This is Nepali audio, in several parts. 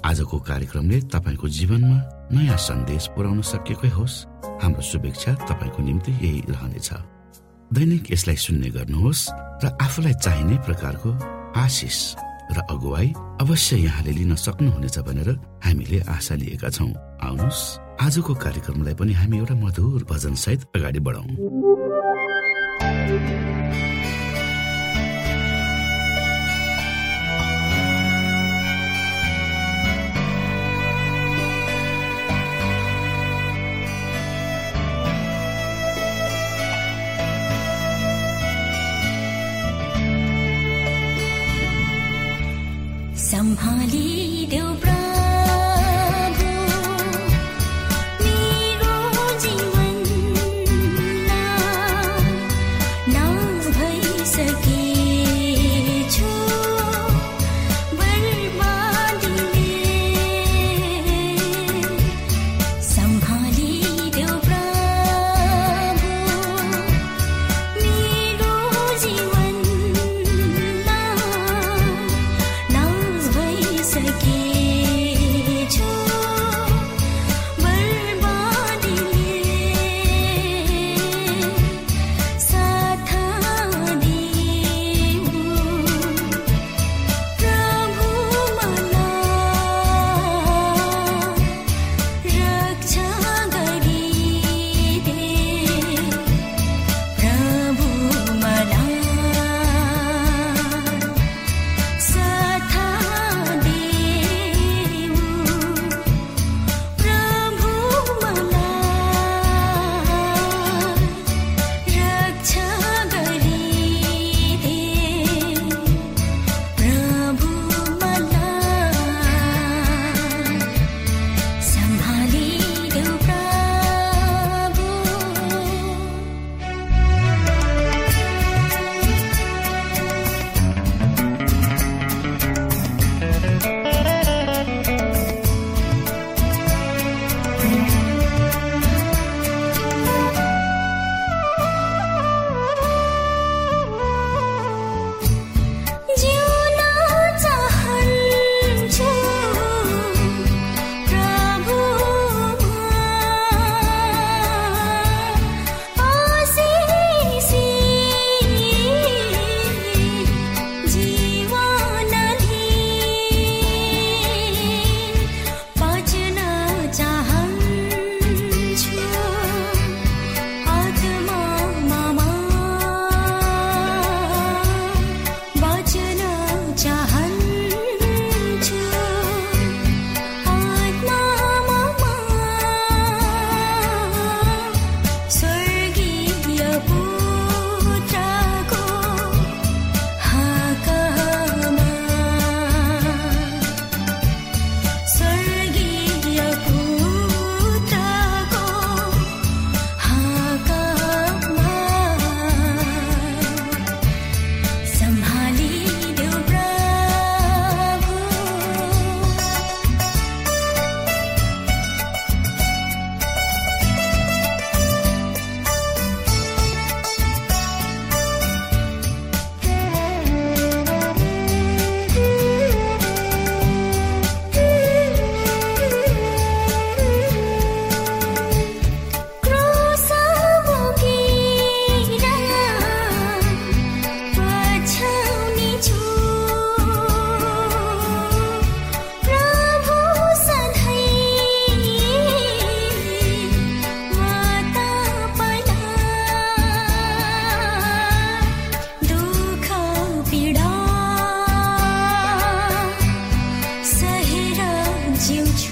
आजको कार्यक्रमले तपाईँको जीवनमा नयाँ सन्देश पुर्याउन सकेकै होस्। हाम्रो शुभेच्छा तपाईँको निम्ति यही रहनेछ। दैनिक यसलाई सुन्ने गर्नुहोस् र आफूलाई चाहिने प्रकारको आशिष र अगुवाई अवश्य यहाँले लिन सक्नुहुनेछ भनेर हामीले आशा लिएका छौँ। आउनुहोस् आजको कार्यक्रमलाई पनि हामी एउटा मधुर भजन सहित अगाडि बढाउँ। you.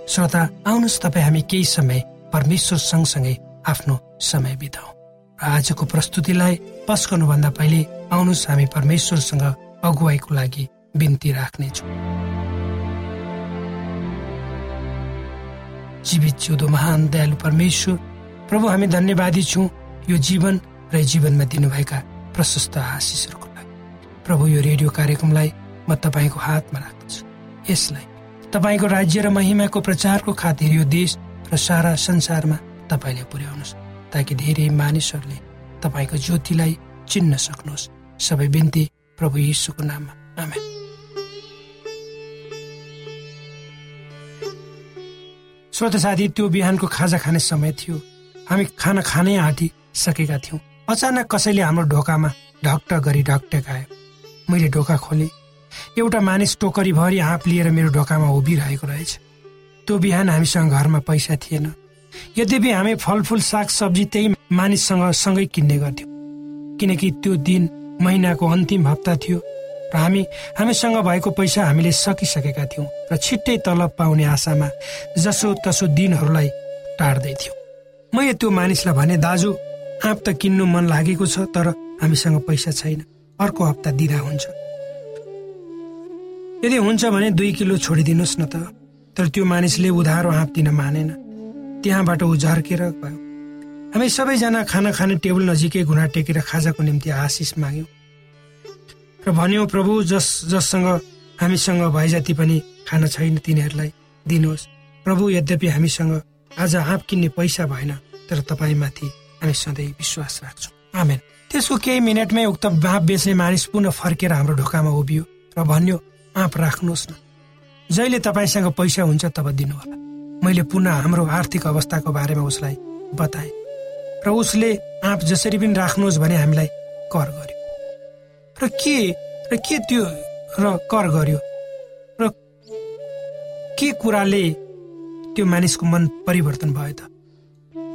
श्रोता आउनुहोस् तपाईँ हामी केही समय परमेश्वर सँगसँगै आफ्नो समय बिताउ। आजको प्रस्तुतिलाई पस्कनुभन्दा पहिले आउनुहोस् हामी परमेश्वरसँग अगुवाईको लागि बिन्ती राख्नेछौँ। जीवित जिउँदो महान दयालु परमेश्वर प्रभु हामी धन्यवादी छौँ यो जीवन र जीवनमा दिनुभएका प्रशस्त आशिषहरूको लागि। प्रभु यो रेडियो कार्यक्रमलाई म तपाईँको हातमा राख्दछु। यसलाई तपाईँको राज्य र महिमाको प्रचारको खातिर यो देश र सारा संसारमा तपाईँले पुर्याउनुहोस् ताकि धेरै मानिसहरूले तपाईँको ज्योतिलाई चिन्न सक्नुहोस्। सबै बिन्ती प्रभु यीशुको नाममा। आमेन। श्रोत साथी त्यो बिहानको खाजा खाने समय थियो। हामी खाना खानै आँटिसकेका थियौँ। अचानक कसैले हाम्रो ढोकामा ढक्ट गरी ढकटकायो मैले ढोका खोलेँ। एउटा मानिस टोकरीभरि आँप लिएर मेरो ढोकामा उभिरहेको रहेछ। त्यो बिहान हामीसँग घरमा पैसा थिएन। यद्यपि हामी फलफुल साग सब्जी त्यही मानिससँग सँगै किन्ने गर्थ्यौँ। किनकि त्यो दिन महिनाको अन्तिम हप्ता थियो र हामी हामीसँग भएको पैसा हामीले सकिसकेका थियौँ र छिट्टै तलब पाउने आशामा जसो तसो दिनहरूलाई टार्दै थियौँ। मैले त्यो मानिसलाई भने दाजु आँप त किन्नु मन लागेको छ तर हामीसँग पैसा छैन। अर्को हप्ता दिँदा हुन्छ। यदि हुन्छ भने दुई किलो छोडिदिनुहोस् न त। तर त्यो मानिसले उधारो आँप दिन मानेन। त्यहाँबाट ऊ झर्केर गयो। हामी सबैजना खाना खाने टेबल नजिकै घुँडा टेकेर खाजाको निम्ति आशिष माग्यौँ। र भन्यौँ प्रभु जस जससँग हामीसँग भए जति पनि खाना छैन तिनीहरूलाई दिनुहोस्। प्रभु यद्यपि हामीसँग आज आँप किन्ने पैसा भएन तर तपाईँमाथि हामी सधैँ विश्वास राख्छौँ। आमेन। त्यसको केही मिनटमै उक्त आँप बेच्ने मानिस पुनः फर्केर हाम्रो ढोकामा उभियो र भन्यो आँप राख्नुहोस् न। जहिले तपाईँसँग पैसा हुन्छ तब दिनुहोला। मैले पुनः हाम्रो आर्थिक अवस्थाको बारेमा उसलाई बताएँ र उसले आँप जसरी पनि राख्नुहोस् भने हामीलाई कर गर्यो। र के र के त्यो र कर गर्यो? र के कुराले त्यो मानिसको मन परिवर्तन भयो त?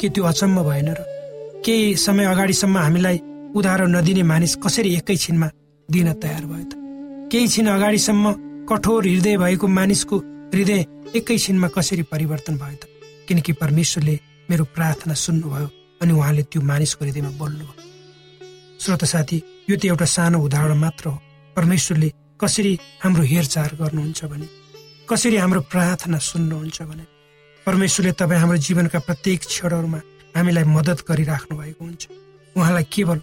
के त्यो अचम्म भएन र केही समय अगाडिसम्म हामीलाई उधारो नदिने मानिस कसरी एकैछिनमा दिन तयार भयो त? केही छिन अगाडिसम्म कठोर हृदय भएको मानिसको हृदय एकैछिनमा कसरी परिवर्तन भयो त? किनकि परमेश्वरले मेरो प्रार्थना सुन्नुभयो अनि उहाँले त्यो मानिसको हृदयमा बोल्नुभयो। श्रोत साथी यो त एउटा सानो उदाहरण मात्र हो। परमेश्वरले कसरी हाम्रो हेरचाह गर्नुहुन्छ भने कसरी हाम्रो प्रार्थना सुन्नुहुन्छ भने परमेश्वरले तपाईँ हाम्रो जीवनका प्रत्येक क्षणहरूमा हामीलाई मद्दत गरिराख्नु भएको हुन्छ। उहाँलाई केवल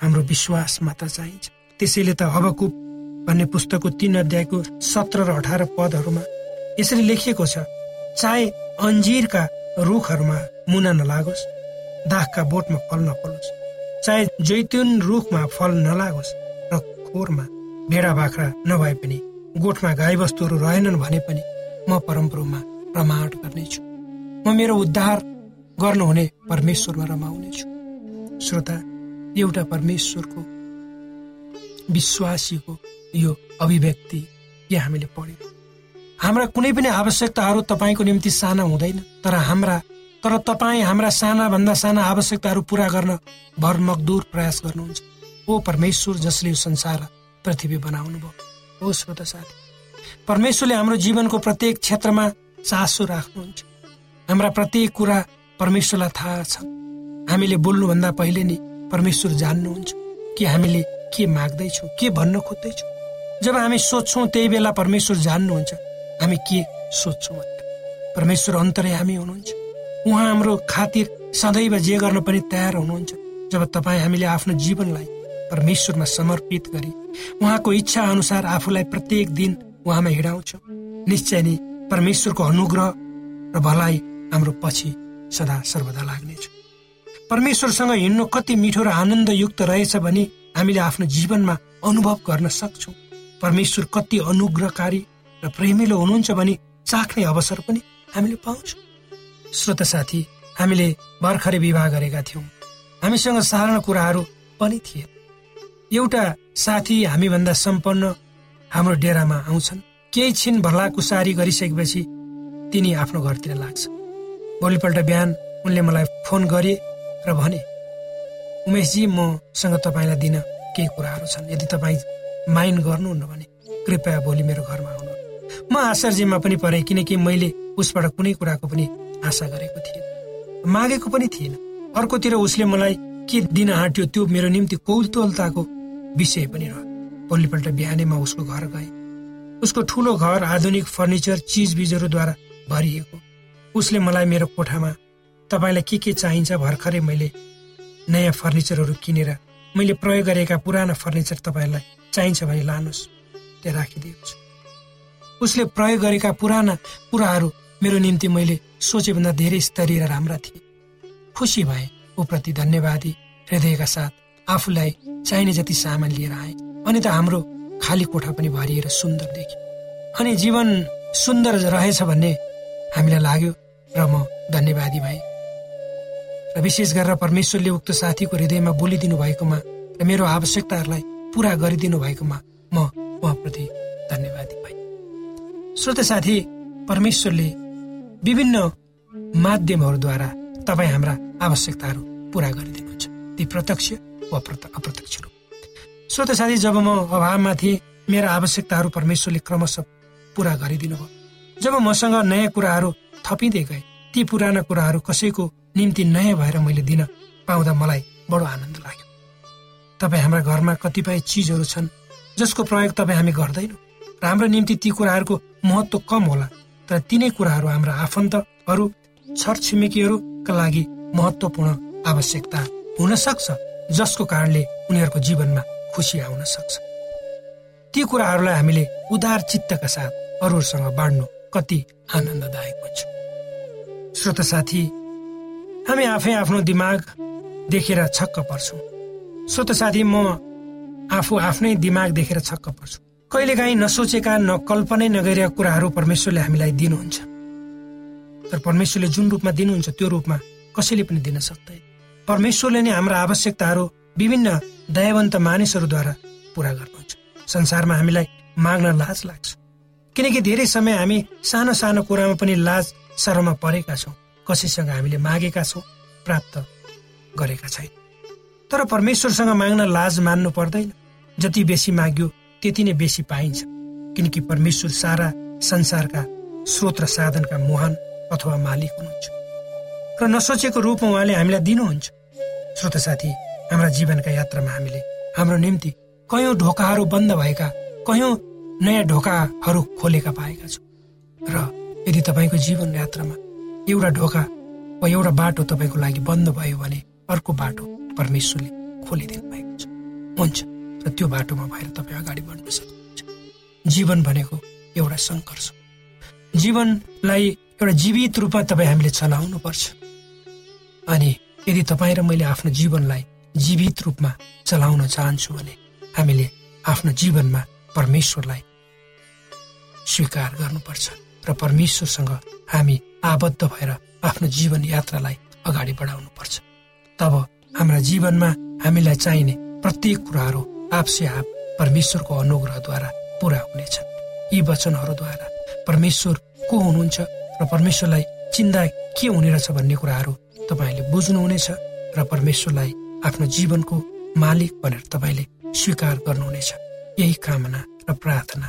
हाम्रो विश्वास मात्र चाहिन्छ। त्यसैले त हबकुप भन्ने पुस्तकको तीन अध्यायको सत्र र अठार पदहरूमा यसरी लेखिएको छ चाहे अन्जिरका रुखहरूमा मुना नलागोस् दागका बोटमा फल नफलोस् चाहे जैतुन रुखमा फल नलागोस् र खोरमा भेडा बाख्रा नभए पनि गोठमा गाईबस्तुहरू रहेनन् भने पनि म परम्परामा रमाट गर्नेछु। म मेरो उद्धार गर्नुहुने परमेश्वरमा रमाउनेछु। श्रोता एउटा परमेश्वरको विश्वासीको यो अभिव्यक्ति के हामीले पढ्यौँ? हाम्रा कुनै पनि आवश्यकताहरू तपाईँको निम्ति साना हुँदैन तर हाम्रा तर तपाईँ हाम्रा सानाभन्दा साना आवश्यकताहरू पुरा गर्न भरमकदुर प्रयास गर्नुहुन्छ। ओ परमेश्वर जसले यो संसार पृथ्वी बनाउनु भयो। ओ श्रोता साथी परमेश्वरले हाम्रो जीवनको प्रत्येक क्षेत्रमा चासो राख्नुहुन्छ। हाम्रा प्रत्येक कुरा परमेश्वरलाई थाहा छ। हामीले बोल्नुभन्दा पहिले नै परमेश्वर जान्नुहुन्छ कि हामीले के माग्दैछौँ के भन्न खोज्दैछौँ। जब हामी सोध्छौँ त्यही बेला परमेश्वर जान्नुहुन्छ हामी के सोध्छौँ परमेश्वर अन्तर्यामी हुनुहुन्छ। उहाँ हाम्रो खातिर सदैव जे गर्न पनि तयार हुनुहुन्छ। जब तपाईँ हामीले आफ्नो जीवनलाई परमेश्वरमा समर्पित गरी उहाँको इच्छा अनुसार आफूलाई प्रत्येक दिन उहाँमा हिँडाउँछौँ निश्चय नै परमेश्वरको अनुग्रह र भलाइ हाम्रो पछि सदा सर्वदा लाग्नेछ। परमेश्वरसँग हिँड्नु कति मिठो र आनन्दयुक्त रहेछ भने हामीले आफ्नो जीवनमा अनुभव गर्न सक्छौँ। परमेश्वर कति अनुग्रहकारी र प्रेमिलो हुनुहुन्छ भने चाख्ने अवसर पनि हामीले पाउँछौँ। श्रोत साथी हामीले भर्खरै विवाह गरेका थियौँ। हामीसँग साधारण कुराहरू पनि थिए। एउटा साथी हामीभन्दा सम्पन्न हाम्रो डेरामा आउँछन्। केही छिन भलाकुसारी गरिसकेपछि तिनी आफ्नो घरतिर लाग्छ। भोलिपल्ट बिहान उनले मलाई फोन गरे र भने उमेशजी मसँग तपाईँलाई दिन केही कुराहरू छन्। यदि तपाईँ माइन्ड गर्नुहुन्न भने कृपया भोलि मेरो घरमा आउनु म आश्चर्यमा पनि परेँ किनकि मैले उसबाट कुनै कुराको पनि आशा गरेको थिएन मागेको पनि थिएन अर्कोतिर उसले मलाई के दिन आँट्यो त्यो मेरो निम्ति कौतूहलताको विषय पनि रह्यो। भोलिपल्ट बिहानै म उसको घर गएँ। उसको ठुलो घर आधुनिक फर्निचर चिजबिजहरूद्वारा भरिएको। उसले मलाई मेरो कोठामा तपाईँलाई के के चाहिन्छ भर्खरै मैले नयाँ फर्निचरहरू किनेर मैले प्रयोग गरेका पुराना फर्निचर तपाईँलाई चाहिन्छ भने लानुहोस् त्यहाँ राखिदिएको छु। उसले प्रयोग गरेका पुराना कुराहरू मेरो निम्ति मैले सोचेभन्दा धेरै स्तरीय र राम्रा थिए। खुसी भए ऊप्रति धन्यवादी हृदयका साथ आफूलाई चाहिने जति सामान लिएर आए अनि त हाम्रो खाली कोठा पनि भरिएर सुन्दर देखे अनि जीवन सुन्दर रहेछ भन्ने हामीलाई लाग्यो र म धन्यवादी भए। र विशेष गरेर परमेश्वरले उक्त साथीको हृदयमा बोलिदिनु भएकोमा र मेरो आवश्यकताहरूलाई पुरा गरिदिनु भएकोमा म उहाँप्रति धन्यवादी भए श्रोत साथी परमेश्वरले विभिन्न माध्यमहरूद्वारा तपाईँ हाम्रा आवश्यकताहरू पुरा गरिदिनुहुन्छ ती प्रत्यक्ष वा अप्रत्यक्ष रूप। श्रोत साथी जब म अभावमा थिएँ मेरा आवश्यकताहरू परमेश्वरले क्रमशः पुरा गरिदिनु भयो जब मसँग नयाँ कुराहरू थपिँदै गए ती पुराना कुराहरू कसैको निम्ति नयाँ भएर मैले दिन पाउँदा मलाई बडो आनन्द लाग्यो। तपाईँ हाम्रा घरमा कतिपय चिजहरू छन् जसको प्रयोग तपाईँ हामी गर्दैनौँ। र हाम्रो निम्ति ती कुराहरूको महत्व कम होला तर तिनै कुराहरू हाम्रा आफन्तहरू छरछिमेकीहरूका लागि महत्वपूर्ण आवश्यकता हुन सक्छ जसको कारणले उनीहरूको जीवनमा खुसी आउन सक्छ। ती कुराहरूलाई हामीले उदार चित्तका साथ अरूहरूसँग बाँड्नु कति आनन्ददायक हुन्छ। श्रोत साथी हामी आफै आफ्नो दिमाग देखेर छक्क पर्छौँ। श्रोत साथी म आफू आफ्नै दिमाग देखेर छक्क पर्छु। कहिलेकाहीँ नसोचेका नकल्पनै नगरेका कुराहरू परमेश्वरले हामीलाई दिनुहुन्छ। तर परमेश्वरले जुन रूपमा दिनुहुन्छ त्यो रूपमा कसैले पनि दिन सक्दैन। परमेश्वरले नै हाम्रा आवश्यकताहरू विभिन्न दयावन्त मानिसहरूद्वारा पुरा गर्नुहुन्छ। संसारमा हामीलाई माग्न लाज लाग्छ। किनकि धेरै समय हामी सानो सानो कुरामा पनि लाज शरमा परेका छौँ। कसैसँग हामीले मागेका छौँ प्राप्त गरेका छैन। तर परमेश्वरसँग माग्न लाज मान्नु पर्दैन। जति बेसी माग्यो त्यति नै बेसी पाइन्छ। किनकि परमेश्वर सारा संसारका स्रोत र साधनका मुहान अथवा मालिक हुनुहुन्छ। र नसोचेको रूपमा उहाँले हामीलाई दिनुहुन्छ। श्रोत साथी हाम्रा जीवनका यात्रामा हामीले हाम्रो निम्ति कयौँ ढोकाहरू बन्द भएका कयौँ नयाँ ढोकाहरू खोलेका पाएका छौँ। र यदि तपाईँको जीवन यात्रामा एउटा ढोका वा एउटा बाटो तपाईँको लागि बन्द भयो भने अर्को बाटो परमेश्वरले खोलिदिनु भएको छ। हुन्छ र त्यो बाटोमा भएर तपाईँ अगाडि बढ्न सक्नुहुन्छ। जीवन भनेको एउटा सङ्घर्ष जीवनलाई एउटा जीवित रूपमा तपाईँ हामीले चलाउनु पर्छ अनि यदि तपाईँ र मैले आफ्नो जीवनलाई जीवित रूपमा चलाउन चाहन्छु भने हामीले आफ्नो जीवनमा परमेश्वरलाई स्वीकार गर्नुपर्छ र परमेश्वरसँग हामी आबद्ध भएर आफ्नो जीवन यात्रालाई अगाडि बढाउनुपर्छ। तब हाम्रा जीवनमा हामीलाई चाहिने प्रत्येक कुराहरू आपसे आप परमेश्वरको अनुग्रहद्वारा पुरा हुनेछन्। यी वचनहरूद्वारा परमेश्वर को हुनुहुन्छ र परमेश्वरलाई चिन्ता के हुने रहेछ भन्ने कुराहरू तपाईँले बुझ्नुहुनेछ र परमेश्वरलाई आफ्नो जीवनको मालिक भनेर तपाईँले स्वीकार गर्नुहुनेछ। यही कामना र प्रार्थना।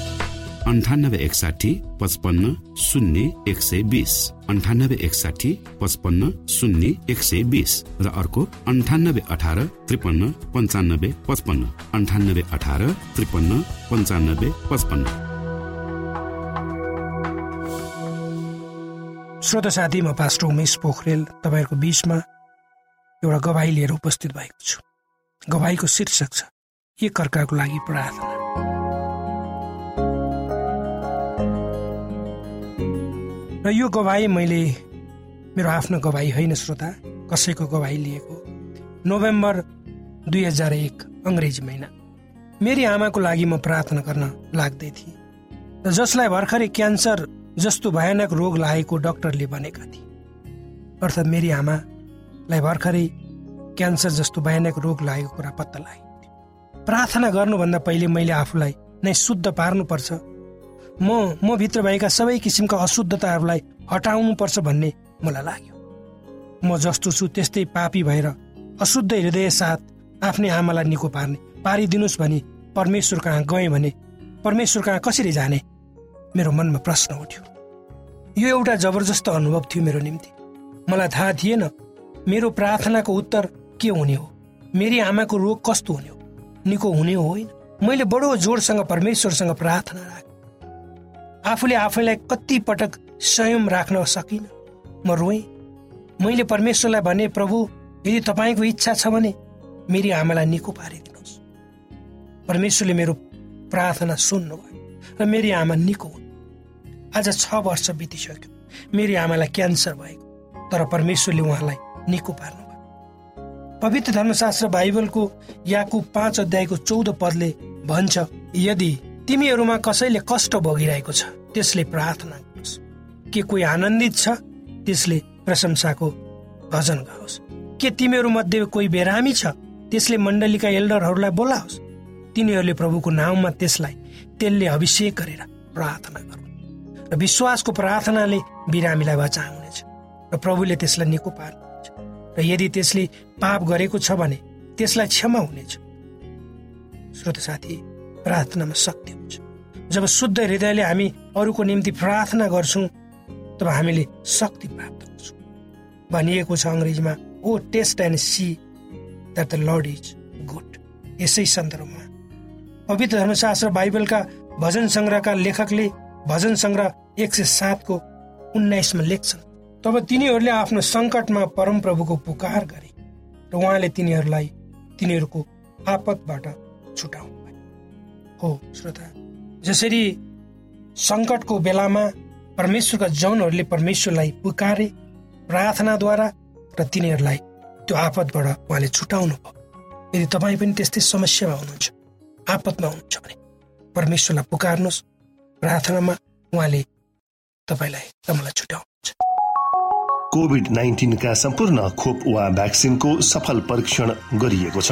अन्ठानब्बे एकसाठी पचपन्न शून्य एक सय बिस. अन्ठानब्बे एकसाठी पचपन्न शून्य एक सय बिस. र अर्को अन्ठानब्बे अठार त्रिपन्न पन्चानब्बे पचपन्न. अन्ठानब्बे अठार त्रिपन्न पन्चानब्बे पचपन्न. श्रोत साथी म पास्टर उमेश पोखरेल तपाईँहरूको बिचमा एउटा गवाई लिएर उपस्थित भएको छु। गवाईको शीर्षक छ एक अर्काको लागि प्रार्थना? र यो गवाई मैले मेरो आफ्नो गवाई होइन श्रोता कसैको गवाई लिएको नोभेम्बर दुई हजार एक अङ्ग्रेजी महिना। मेरी आमाको लागि म प्रार्थना गर्न लाग्दै थिएँ र जसलाई भर्खरै क्यान्सर जस्तो भयानक रोग लागेको डक्टरले भनेका थिए। अर्थात् मेरी आमालाई भर्खरै क्यान्सर जस्तो भयानक रोग लागेको कुरा पत्ता लाग्यो प्रार्थना गर्नुभन्दा पहिले मैले आफूलाई नै शुद्ध पार्नुपर्छ म म भित्र भएका सबै किसिमका अशुद्धताहरूलाई हटाउनुपर्छ भन्ने मलाई लाग्यो। म जस्तो छु त्यस्तै पापी भएर अशुद्ध हृदय साथ आफ्नै आमालाई निको पार्ने पारिदिनुहोस् भने परमेश्वर कहाँ गएँ भने परमेश्वर कहाँ कसरी जाने? मेरो मनमा प्रश्न उठ्यो। यो एउटा जबरजस्त अनुभव थियो मेरो निम्ति। मलाई थाहा थिएन मेरो प्रार्थनाको उत्तर के हुने हो? मेरी आमाको रोग कस्तो हुने हो? निको हुने होइन। मैले बडो जोडसँग परमेश्वरसँग प्रार्थना राखेँ। आफूले आफैलाई कति पटक संयम राख्न सकिनँ? म रोएँ। मैले परमेश्वरलाई भने प्रभु यदि तपाईँको इच्छा छ भने मेरी आमालाई निको पारिदिनुहोस्। परमेश्वरले मेरो प्रार्थना सुन्नुभयो र मेरी आमा निको हुन्। आज छ वर्ष बितिसक्यो। मेरी आमालाई क्यान्सर भएको तर परमेश्वरले उहाँलाई निको पार्नुभयो। पवित्र धर्मशास्त्र बाइबलको याकु पाँच अध्यायको चौध पदले भन्छ यदि तिमीहरूमा कसैले कष्ट भोगिरहेको छ त्यसले प्रार्थना गरोस् के कोही आनन्दित छ त्यसले प्रशंसाको भजन गाओस्। के तिमीहरू मध्ये कोही बेरामी छ त्यसले मण्डलीका एल्डरहरूलाई बोलाओस्। तिनीहरूले प्रभुको नाउँमा त्यसलाई तेलले अभिषेक गरेर प्रार्थना गरून्। र विश्वासको प्रार्थनाले बिरामीलाई बचाउनेछ र प्रभुले त्यसलाई निको पार्नुहुन्छ र यदि त्यसले पाप गरेको छ भने त्यसलाई क्षमा हुनेछ। श्रोत साथी प्रार्थनामा शक्ति हुन्छ। जब शुद्ध हृदयले हामी अरूको निम्ति प्रार्थना गर्छौँ तब हामीले शक्ति प्राप्त गर्छौँ। भनिएको छ अङ्ग्रेजीमा O taste and see that the Lord is good यसै सन्दर्भमा पवित्र धर्मशास्त्र बाइबलका भजन सङ्ग्रहका लेखकले भजन सङ्ग्रह एक सय सातको उन्नाइसमा लेख्छन् तब तिनीहरूले आफ्नो सङ्कटमा परमप्रभुको पुकार गरे र उहाँले तिनीहरूलाई तिनीहरूको आपतबाट छुटाउनु। भयो हो श्रोता। जसरी सङ्कटको बेलामा परमेश्वरका जनहरूले परमेश्वरलाई पुकारे प्रार्थनाद्वारा र तिनीहरूलाई त्यो आपतबाट उहाँले छुटाउनु भयो। यदि तपाईँ पनि त्यस्तै समस्यामा हुनुहुन्छ आपतमा हुनुहुन्छ भने परमेश्वरलाई पुकार्नुहोस् प्रार्थनामा उहाँले तपाईँलाई तपाईँलाई छुट्याउनुहुन्छ कोभिड नाइन्टिनका सम्पूर्ण खोप वा भ्याक्सिनको सफल परीक्षण गरिएको छ।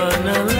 wanna